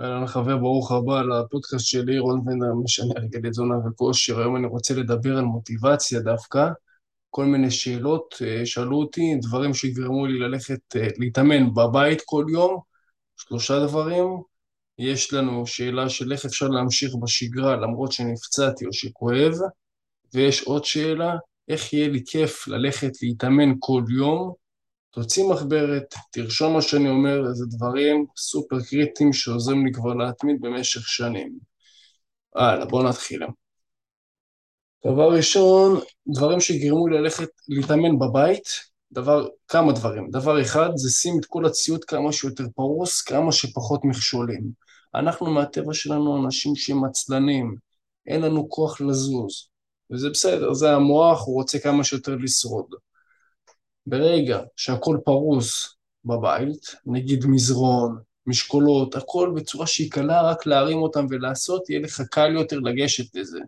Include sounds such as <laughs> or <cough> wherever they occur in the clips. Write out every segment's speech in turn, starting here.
אהלן חבר, ברוך הבא לפודקאסט שלי, רון בן משנה הרגלי תזונה וכושר. היום אני רוצה לדבר על מוטיבציה דווקא. כל מיני שאלות אה, שאלו אותי, דברים שגרמו לי ללכת אה, להתאמן בבית כל יום, שלושה דברים. יש לנו שאלה של איך אפשר להמשיך בשגרה למרות שנפצעתי או שכואב, ויש עוד שאלה, איך יהיה לי כיף ללכת להתאמן כל יום תוציא מחברת, תרשום מה שאני אומר, זה דברים סופר קריטיים שעוזרים לי כבר להתמיד במשך שנים. הלאה, בואו נתחיל. דבר ראשון, דברים שגרמו לי ללכת להתאמן בבית, דבר, כמה דברים. דבר אחד, זה שים את כל הציוד כמה שיותר פרוס, כמה שפחות מכשולים. אנחנו מהטבע שלנו אנשים שהם עצלנים, אין לנו כוח לזוז, וזה בסדר, זה המוח, הוא רוצה כמה שיותר לשרוד. ברגע שהכל פרוס בבית, נגיד מזרון, משקולות, הכל בצורה שהיא קלה, רק להרים אותם ולעשות, יהיה לך קל יותר לגשת לזה.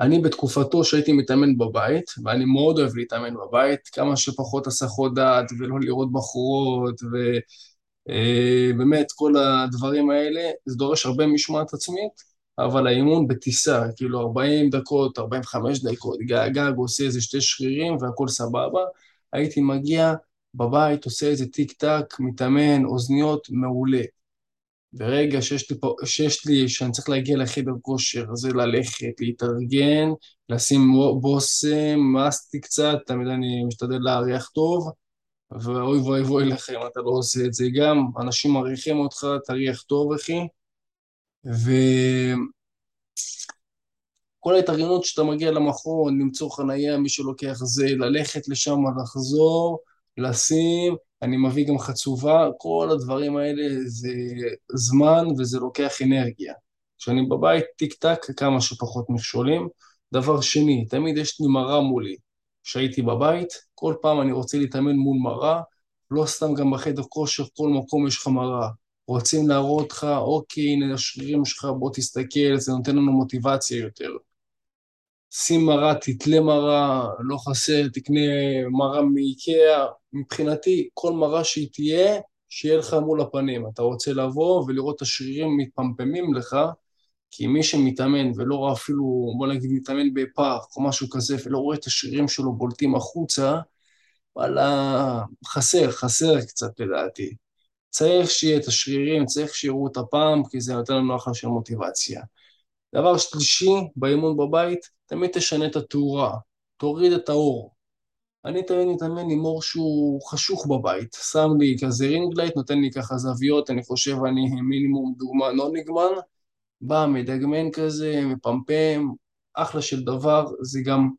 אני בתקופתו שהייתי מתאמן בבית, ואני מאוד אוהב להתאמן בבית, כמה שפחות הסחות דעת ולא לראות בחורות, ובאמת אה, כל הדברים האלה, זה דורש הרבה משמעת עצמית, אבל האימון בטיסה, כאילו 40 דקות, 45 דקות, גג, עושה איזה שתי שרירים והכל סבבה, הייתי מגיע בבית, עושה איזה טיק טק, מתאמן, אוזניות, מעולה. ברגע שיש לי, שיש לי, שאני צריך להגיע לחדר כושר, זה ללכת, להתארגן, לשים בושם, מאסתי קצת, תמיד אני משתדל להריח טוב, ואוי ואוי ואוי לכם, אתה לא עושה את זה גם, אנשים מעריכים אותך, תריח טוב, אחי. וכל ההתארגנות שאתה מגיע למכון, למצוא חנייה, מי שלוקח זה, ללכת לשם, לחזור, לשים, אני מביא גם חצובה, כל הדברים האלה זה זמן וזה לוקח אנרגיה. כשאני בבית, טיק טק, כמה שפחות מכשולים. דבר שני, תמיד יש לי מראה מולי. כשהייתי בבית, כל פעם אני רוצה להתאמן מול מראה, לא סתם גם בחדר כושר, כל מקום יש לך מראה. רוצים להראות לך, אוקיי, הנה השרירים שלך, בוא תסתכל, זה נותן לנו מוטיבציה יותר. שים מראה, תתלה מראה, לא חסר, תקנה מראה מאיקאה. מבחינתי, כל מראה שהיא תהיה, שיהיה לך מול הפנים. אתה רוצה לבוא ולראות את השרירים מתפמפמים לך, כי מי שמתאמן ולא רואה אפילו, בוא נגיד, מתאמן בפארק או משהו כזה, ולא רואה את השרירים שלו בולטים החוצה, וואלה, חסר, חסר קצת לדעתי. צריך שיהיה את השרירים, צריך שיראו את הפעם, כי זה נותן לנו אחלה של מוטיבציה. דבר שלישי, באימון בבית, תמיד תשנה את התאורה, תוריד את האור. אני תמיד מתאמן עם אור שהוא חשוך בבית, שם לי כזה ring light, נותן לי ככה זוויות, אני חושב אני מינימום דוגמה לא נגמן, בא מדגמן כזה, מפמפם, אחלה של דבר, זה גם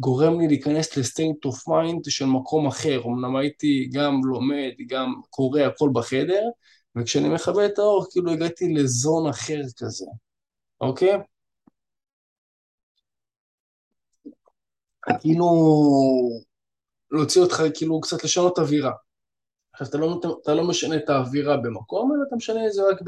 גורם לי להיכנס ל state of mind של מקום אחר, אמנם הייתי גם לומד, גם קורא הכל בחדר, וכשאני מכבה את האור, כאילו הגעתי לזון אחר כזה, אוקיי? כאילו, להוציא אותך, כאילו, קצת לשנות אווירה. עכשיו, אתה לא, אתה לא משנה את האווירה במקום, אלא אתה משנה את זה רק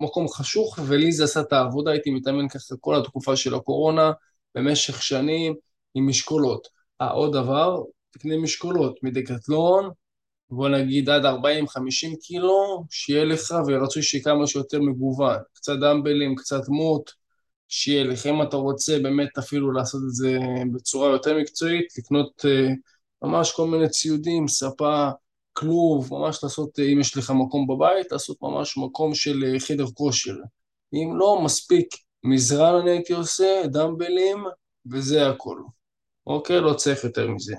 במקום חשוך, ולי זה עשה את העבודה, הייתי מתאמן ככה כל התקופה של הקורונה, במשך שנים, עם משקולות. אה, עוד דבר, תקנה משקולות מדקטלון, בוא נגיד עד 40-50 קילו, שיהיה לך ורצוי שיהיה כמה שיותר מגוון. קצת דמבלים, קצת מוט, שיהיה לך. אם אתה רוצה באמת אפילו לעשות את זה בצורה יותר מקצועית, לקנות uh, ממש כל מיני ציודים, ספה, כלוב, ממש לעשות, uh, אם יש לך מקום בבית, לעשות ממש מקום של חדר כושר. אם לא, מספיק מזרן אני הייתי עושה, דמבלים, וזה הכל. אוקיי? לא צריך יותר מזה.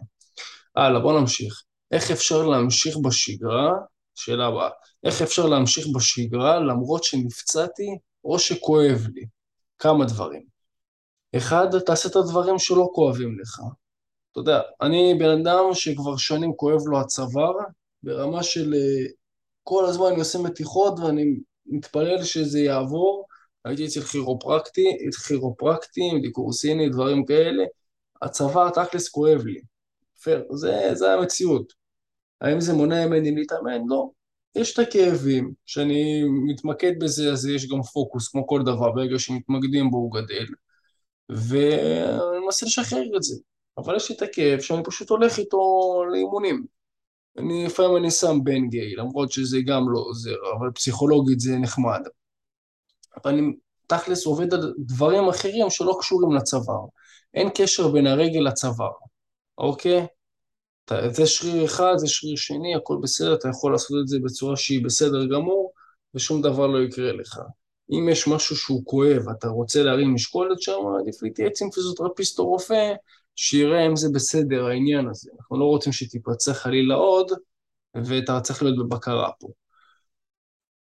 הלאה, בוא נמשיך. איך אפשר להמשיך בשגרה? שאלה הבאה. איך אפשר להמשיך בשגרה למרות שנפצעתי או שכואב לי? כמה דברים. אחד, תעשה את הדברים שלא כואבים לך. אתה יודע, אני בן אדם שכבר שנים כואב לו הצוואר, ברמה של אה, כל הזמן אני עושה מתיחות ואני מתפלל שזה יעבור. הייתי אצל כירופרקטי, כירופרקטים, דיקורסיני, דברים כאלה, הצוואר תכלס כואב לי. פייר, זה, זה המציאות. האם זה מונע ממני להתאמן? לא. יש את הכאבים, שאני מתמקד בזה, אז יש גם פוקוס, כמו כל דבר, ברגע שמתמקדים בו הוא גדל. ואני מנסה לשחרר את זה. אבל יש לי את הכאב שאני פשוט הולך איתו לאימונים. אני לפעמים אני שם בן גיי, למרות שזה גם לא עוזר, אבל פסיכולוגית זה נחמד. אבל אני תכלס עובד על דברים אחרים שלא קשורים לצוואר. אין קשר בין הרגל לצוואר, אוקיי? זה שריר אחד, זה שריר שני, הכל בסדר, אתה יכול לעשות את זה בצורה שהיא בסדר גמור, ושום דבר לא יקרה לך. אם יש משהו שהוא כואב, אתה רוצה להרים משקולת שם, עדיף להתייעץ עם פיזיותרפיסט או רופא, שיראה אם זה בסדר העניין הזה. אנחנו לא רוצים שתיפצע חלילה עוד, ואתה צריך להיות בבקרה פה.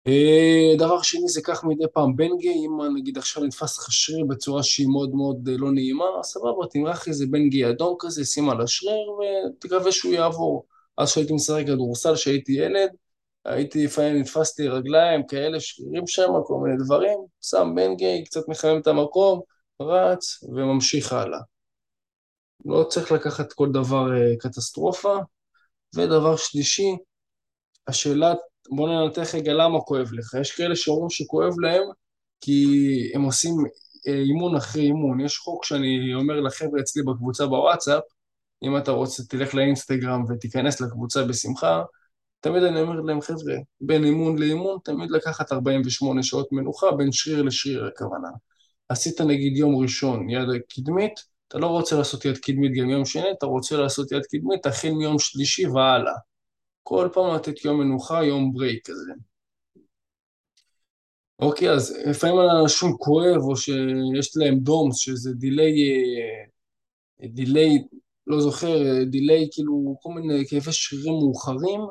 אה, דבר שני זה קח מדי פעם בנגי, אם נגיד עכשיו נתפס לך שריר בצורה שהיא מאוד מאוד אה, לא נעימה, סבבה, תמרח איזה בנגי אדום כזה, שים על השריר ותקווה שהוא יעבור. אז כשהייתי משחק כדורסל, כשהייתי ילד, הייתי לפעמים נתפסתי רגליים כאלה שרירים שם, כל מיני דברים, שם בנגי, קצת מחמם את המקום, רץ וממשיך הלאה. לא צריך לקחת כל דבר אה, קטסטרופה. ודבר שלישי, השאלה בוא ננתח רגע למה כואב לך. יש כאלה שאומרים שכואב להם כי הם עושים אה, אימון אחרי אימון. יש חוק שאני אומר לחבר'ה אצלי בקבוצה בוואטסאפ, אם אתה רוצה תלך לאינסטגרם ותיכנס לקבוצה בשמחה, תמיד אני אומר להם, חבר'ה, בין אימון לאימון, תמיד לקחת 48 שעות מנוחה, בין שריר לשריר הכוונה. עשית נגיד יום ראשון יד קדמית, אתה לא רוצה לעשות יד קדמית גם יום שני, אתה רוצה לעשות יד קדמית החל מיום שלישי והלאה. כל פעם לתת יום מנוחה, יום break כזה. אוקיי, אז לפעמים לאנשים כואב, או שיש להם DOMS, שזה delay, delay, לא זוכר, delay, כאילו, כל מיני כאבי שרירים מאוחרים,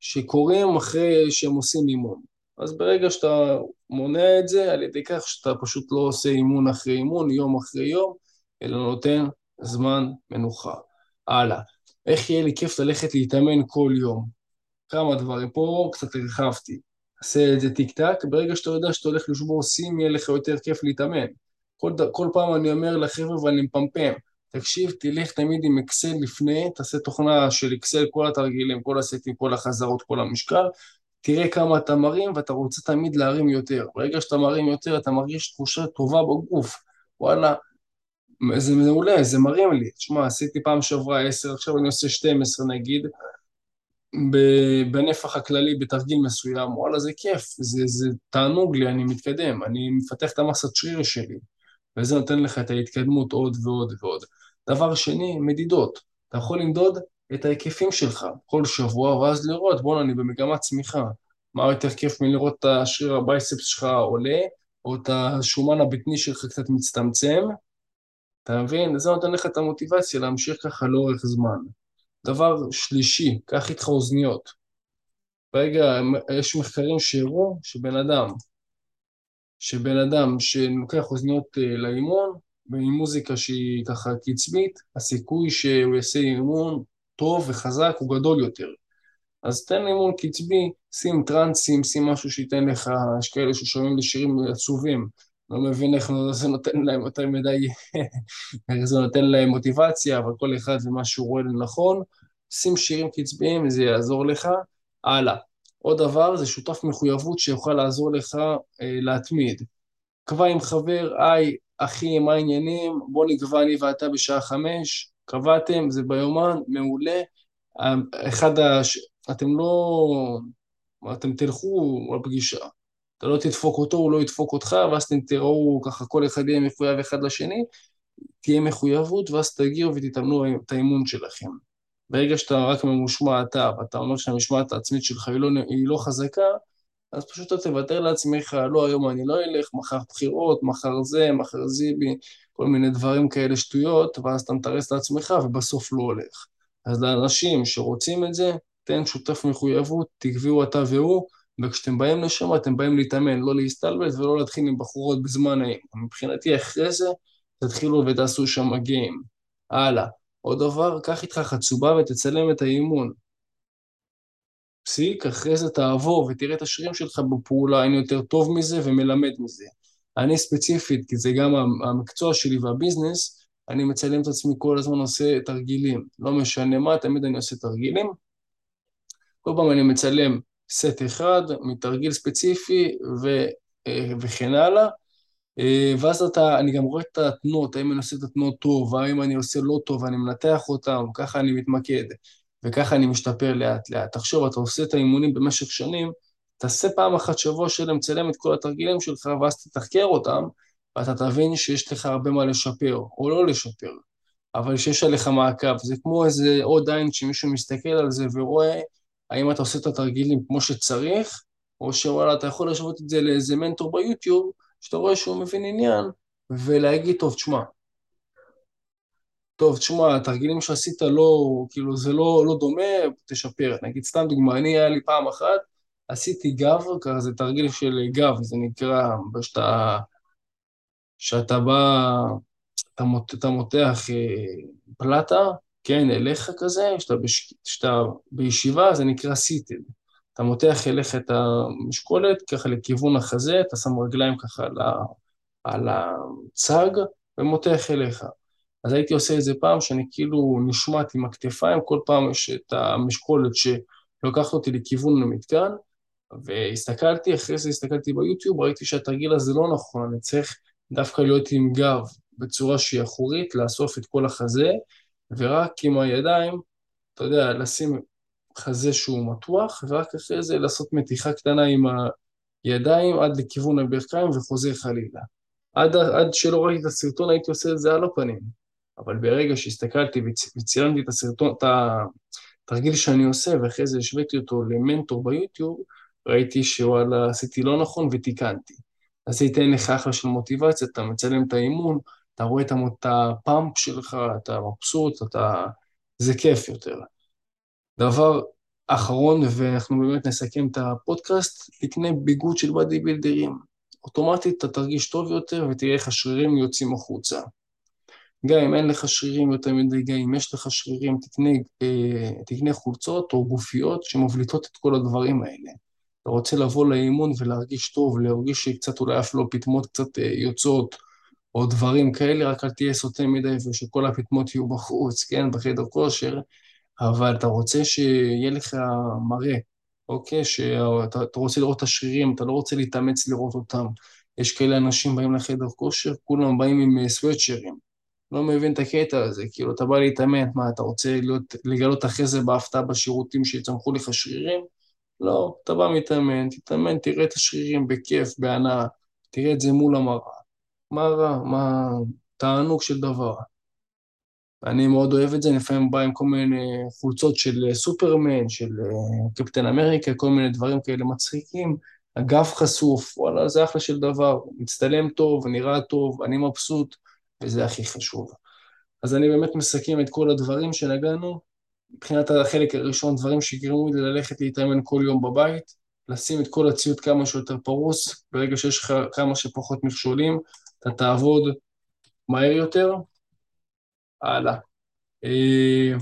שקורים אחרי שהם עושים אימון. אז ברגע שאתה מונע את זה, על ידי כך שאתה פשוט לא עושה אימון אחרי אימון, יום אחרי יום, אלא נותן זמן מנוחה. הלאה. איך יהיה לי כיף ללכת להתאמן כל יום? כמה דברים, פה קצת הרחבתי. עשה את זה טיק טק, ברגע שאתה יודע שאתה הולך לשבור סים, יהיה לך יותר כיף להתאמן. כל, כל פעם אני אומר לחבר'ה ואני מפמפם, תקשיב, תלך תמיד עם אקסל לפני, תעשה תוכנה של אקסל, כל התרגילים, כל הסטים, כל החזרות, כל המשקל, תראה כמה אתה מרים ואתה רוצה תמיד להרים יותר. ברגע שאתה מרים יותר, אתה מרגיש תחושה טובה בגוף. וואלה, זה מעולה, זה מרים לי. תשמע, עשיתי פעם שעברה 10, עכשיו אני עושה 12 נגיד, בנפח הכללי בתרגיל מסוים, וואלה זה כיף, זה, זה תענוג לי, אני מתקדם, אני מפתח את המסת שריר שלי, וזה נותן לך את ההתקדמות עוד ועוד ועוד. דבר שני, מדידות. אתה יכול למדוד את ההיקפים שלך כל שבוע, ואז לראות, בואנה, אני במגמת צמיחה. מה יותר כיף מלראות את השריר הבייספס שלך עולה, או את השומן הבטני שלך קצת מצטמצם, אתה מבין? זה נותן לך את המוטיבציה להמשיך ככה לאורך זמן. דבר שלישי, קח איתך אוזניות. רגע, יש מחקרים שהראו שבן אדם, שבן אדם שלוקח אוזניות אה, לאימון, ועם מוזיקה שהיא ככה קצבית, הסיכוי שהוא יעשה אימון טוב וחזק הוא גדול יותר. אז תן אימון קצבי, שים טרנסים, שים משהו שייתן לך, יש כאלה ששומעים לי שירים עצובים, לא מבין איך זה נותן להם יותר מדי, <laughs> איך זה נותן להם מוטיבציה, אבל כל אחד זה מה שהוא רואה לנכון. שים שירים קצביים, זה יעזור לך. הלאה. עוד דבר, זה שותף מחויבות שיוכל לעזור לך אה, להתמיד. קבע עם חבר, היי, אחי, מה העניינים? בוא נקבע אני ואתה בשעה חמש. קבעתם, זה ביומן, מעולה. אחד הש... אתם לא... אתם תלכו לפגישה. אתה לא תדפוק אותו, הוא לא ידפוק אותך, ואז אתם תראו ככה כל אחד יהיה מחויב אחד לשני, תהיה מחויבות, ואז תגיעו ותתאמנו את האימון שלכם. ברגע שאתה רק ממושמע אתה, ואתה אומר שהמשמעת העצמית שלך היא לא, היא לא חזקה, אז פשוט אתה תוותר לעצמך, לא, היום אני לא אלך, מחר בחירות, מחר זה, מחר זיבי, כל מיני דברים כאלה שטויות, ואז אתה מתרס לעצמך ובסוף לא הולך. אז לאנשים שרוצים את זה, תן שותף מחויבות, תקבעו אתה והוא, וכשאתם באים לשם אתם באים להתאמן, לא להסתלבט ולא להתחיל עם בחורות בזמן האם. מבחינתי אחרי זה תתחילו ותעשו שם גיים. הלאה. עוד דבר, קח איתך חצובה ותצלם את האימון. פסיק, אחרי זה תעבור ותראה את השרירים שלך בפעולה, אני יותר טוב מזה ומלמד מזה. אני ספציפית, כי זה גם המקצוע שלי והביזנס, אני מצלם את עצמי כל הזמן עושה תרגילים. לא משנה מה, תמיד אני עושה תרגילים. כל פעם אני מצלם סט אחד מתרגיל ספציפי ו, אה, וכן הלאה. אה, ואז אתה, אני גם רואה את התנועות, האם אני עושה את התנועות טוב, האם אני עושה לא טוב, אני מנתח אותם, ככה אני מתמקד. וככה אני משתפר לאט לאט. תחשוב, אתה עושה את האימונים במשך שנים, תעשה פעם אחת שבוע שלם, צלם את כל התרגילים שלך, ואז תתחקר אותם, ואתה תבין שיש לך הרבה מה לשפר, או לא לשפר, אבל שיש עליך מעקב. זה כמו איזה עוד עין שמישהו מסתכל על זה ורואה האם אתה עושה את התרגילים כמו שצריך, או שוואלה, אתה יכול לשוות את זה לאיזה מנטור ביוטיוב, שאתה רואה שהוא מבין עניין, ולהגיד, טוב, תשמע, טוב, תשמע, התרגילים שעשית לא, כאילו, זה לא, לא דומה, תשפר. נגיד, סתם דוגמה, אני, היה לי פעם אחת, עשיתי גב, ככה זה תרגיל של גב, זה נקרא, שאתה, שאתה בא, אתה, מות, אתה מותח אה, פלטה, כן, אליך כזה, שאתה, בש, בישיבה, זה נקרא סיטד. אתה מותח אליך את המשקולת, ככה לכיוון החזה, אתה שם רגליים ככה על, ה, על הצג, ומותח אליך. אז הייתי עושה את זה פעם, שאני כאילו נשמט עם הכתפיים, כל פעם יש את המשקולת שלוקחת אותי לכיוון המתקן, והסתכלתי, אחרי זה הסתכלתי ביוטיוב, ראיתי שהתרגיל הזה לא נכון, אני צריך דווקא להיות עם גב בצורה שהיא אחורית, לאסוף את כל החזה, ורק עם הידיים, אתה יודע, לשים חזה שהוא מתוח, ורק אחרי זה לעשות מתיחה קטנה עם הידיים עד לכיוון הברכיים וחוזר חלילה. עד, עד שלא ראיתי את הסרטון הייתי עושה את זה על הפנים, אבל ברגע שהסתכלתי וצילמתי את הסרטון, את התרגיל שאני עושה, ואחרי זה השוויתי אותו למנטור ביוטיוב, ראיתי שוואלה, עשיתי לא נכון ותיקנתי. אז זה ייתן לך אחלה של מוטיבציה, אתה מצלם את האימון, אתה רואה את הפאמפ שלך, אתה מבסוט, אתה... זה כיף יותר. דבר אחרון, ואנחנו באמת נסכם את הפודקאסט, תקנה ביגוד של בדי בילדרים. אוטומטית אתה תרגיש טוב יותר ותראה איך השרירים יוצאים החוצה. גם אם אין לך שרירים יותר מדי, גם אם יש לך שרירים, תקנה, אה, תקנה חולצות או גופיות שמבליטות את כל הדברים האלה. אתה רוצה לבוא לאימון ולהרגיש טוב, להרגיש שקצת אולי אף לא פטמות קצת אה, יוצאות, או דברים כאלה, רק אל תהיה סוטה מדי ושכל הפטמות יהיו בחוץ, כן, בחדר כושר, אבל אתה רוצה שיהיה לך מראה, אוקיי? שאתה רוצה לראות את השרירים, אתה לא רוצה להתאמץ לראות אותם. יש כאלה אנשים באים לחדר כושר, כולם באים עם סוואטשרים. לא מבין את הקטע הזה, כאילו, אתה בא להתאמן, מה, אתה רוצה להיות, לגלות אחרי זה בהפתעה בשירותים שיצמחו לך שרירים? לא, אתה בא מתאמן, תתאמן, תראה את השרירים בכיף, בהנאה, תראה את זה מול המראה. מה רע? מה... תענוג של דבר. אני מאוד אוהב את זה, אני לפעמים בא עם כל מיני חולצות של סופרמן, של אה, קפטן אמריקה, כל מיני דברים כאלה מצחיקים, הגב חשוף, וואלה, זה אחלה של דבר, מצטלם טוב, נראה טוב, אני מבסוט, וזה הכי חשוב. אז אני באמת מסכם את כל הדברים שנגענו. מבחינת החלק הראשון, דברים שיגרמו לי ללכת להתאמן כל יום בבית, לשים את כל הציוד כמה שיותר פרוס, ברגע שיש לך כמה שפחות מכשולים, אתה תעבוד מהר יותר. הלאה. אה,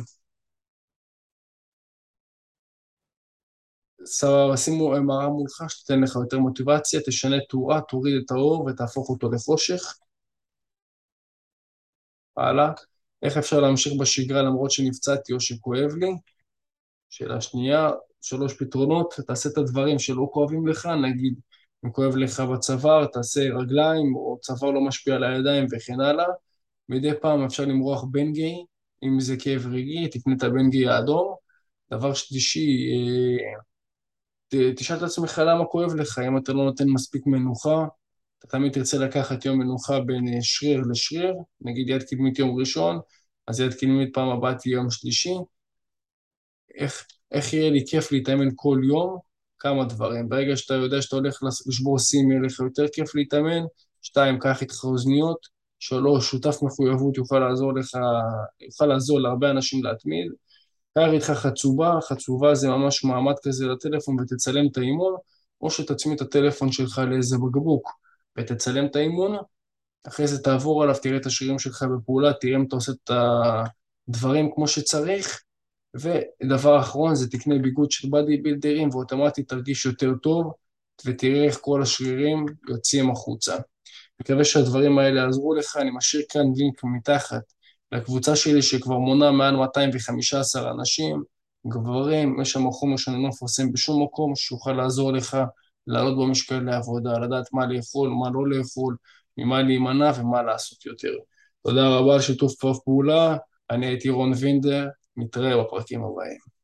סבבה, שימו מראה מולך שתיתן לך יותר מוטיבציה, תשנה תאורה, תוריד את האור ותהפוך אותו לחושך. הלאה. איך אפשר להמשיך בשגרה למרות שנפצעתי או שכואב לי? שאלה שנייה, שלוש פתרונות, תעשה את הדברים שלא כואבים לך, נגיד, אם כואב לך בצוואר, תעשה רגליים, או צוואר לא משפיע על הידיים וכן הלאה. מדי פעם אפשר למרוח בנגי, אם זה כאב רגעי, תקנה את הבנגי האדום. דבר שלישי, אה, תשאל את עצמך למה כואב לך, אם אתה לא נותן מספיק מנוחה, אתה תמיד תרצה לקחת יום מנוחה בין אה, שריר לשריר, נגיד יד קדמית יום ראשון, אז יד קדמית פעם הבאה תהיה יום שלישי. איך, איך יהיה לי כיף להתאמן כל יום? כמה דברים. ברגע שאתה יודע שאתה הולך לשבור סים, יהיה לך יותר כיף להתאמן. שתיים, קח איתך אוזניות. שלוש, שותף מחויבות יוכל לעזור לך, יוכל לעזור להרבה אנשים להתמיד. קח איתך חצובה, חצובה זה ממש מעמד כזה לטלפון ותצלם את האימון, או שתצמיד את הטלפון שלך לאיזה בקבוק ותצלם את האימון, אחרי זה תעבור עליו, תראה את השרירים שלך בפעולה, תראה אם אתה עושה את הדברים כמו שצריך, ודבר אחרון זה תקנה ביגוד של בדי בילדרים ואוטומטית תרגיש יותר טוב ותראה איך כל השרירים יוצאים החוצה. מקווה שהדברים האלה יעזרו לך, אני משאיר כאן לינק מתחת לקבוצה שלי שכבר מונה מעל 215 אנשים, גברים, יש שם חומר שאני לא מפרסם בשום מקום, שיוכל לעזור לך לעלות במשקל לעבודה, לדעת מה לאכול, מה לא לאכול, ממה להימנע ומה לעשות יותר. תודה רבה על שיתוף פעולה, אני הייתי רון וינדר, נתראה בפרקים הבאים.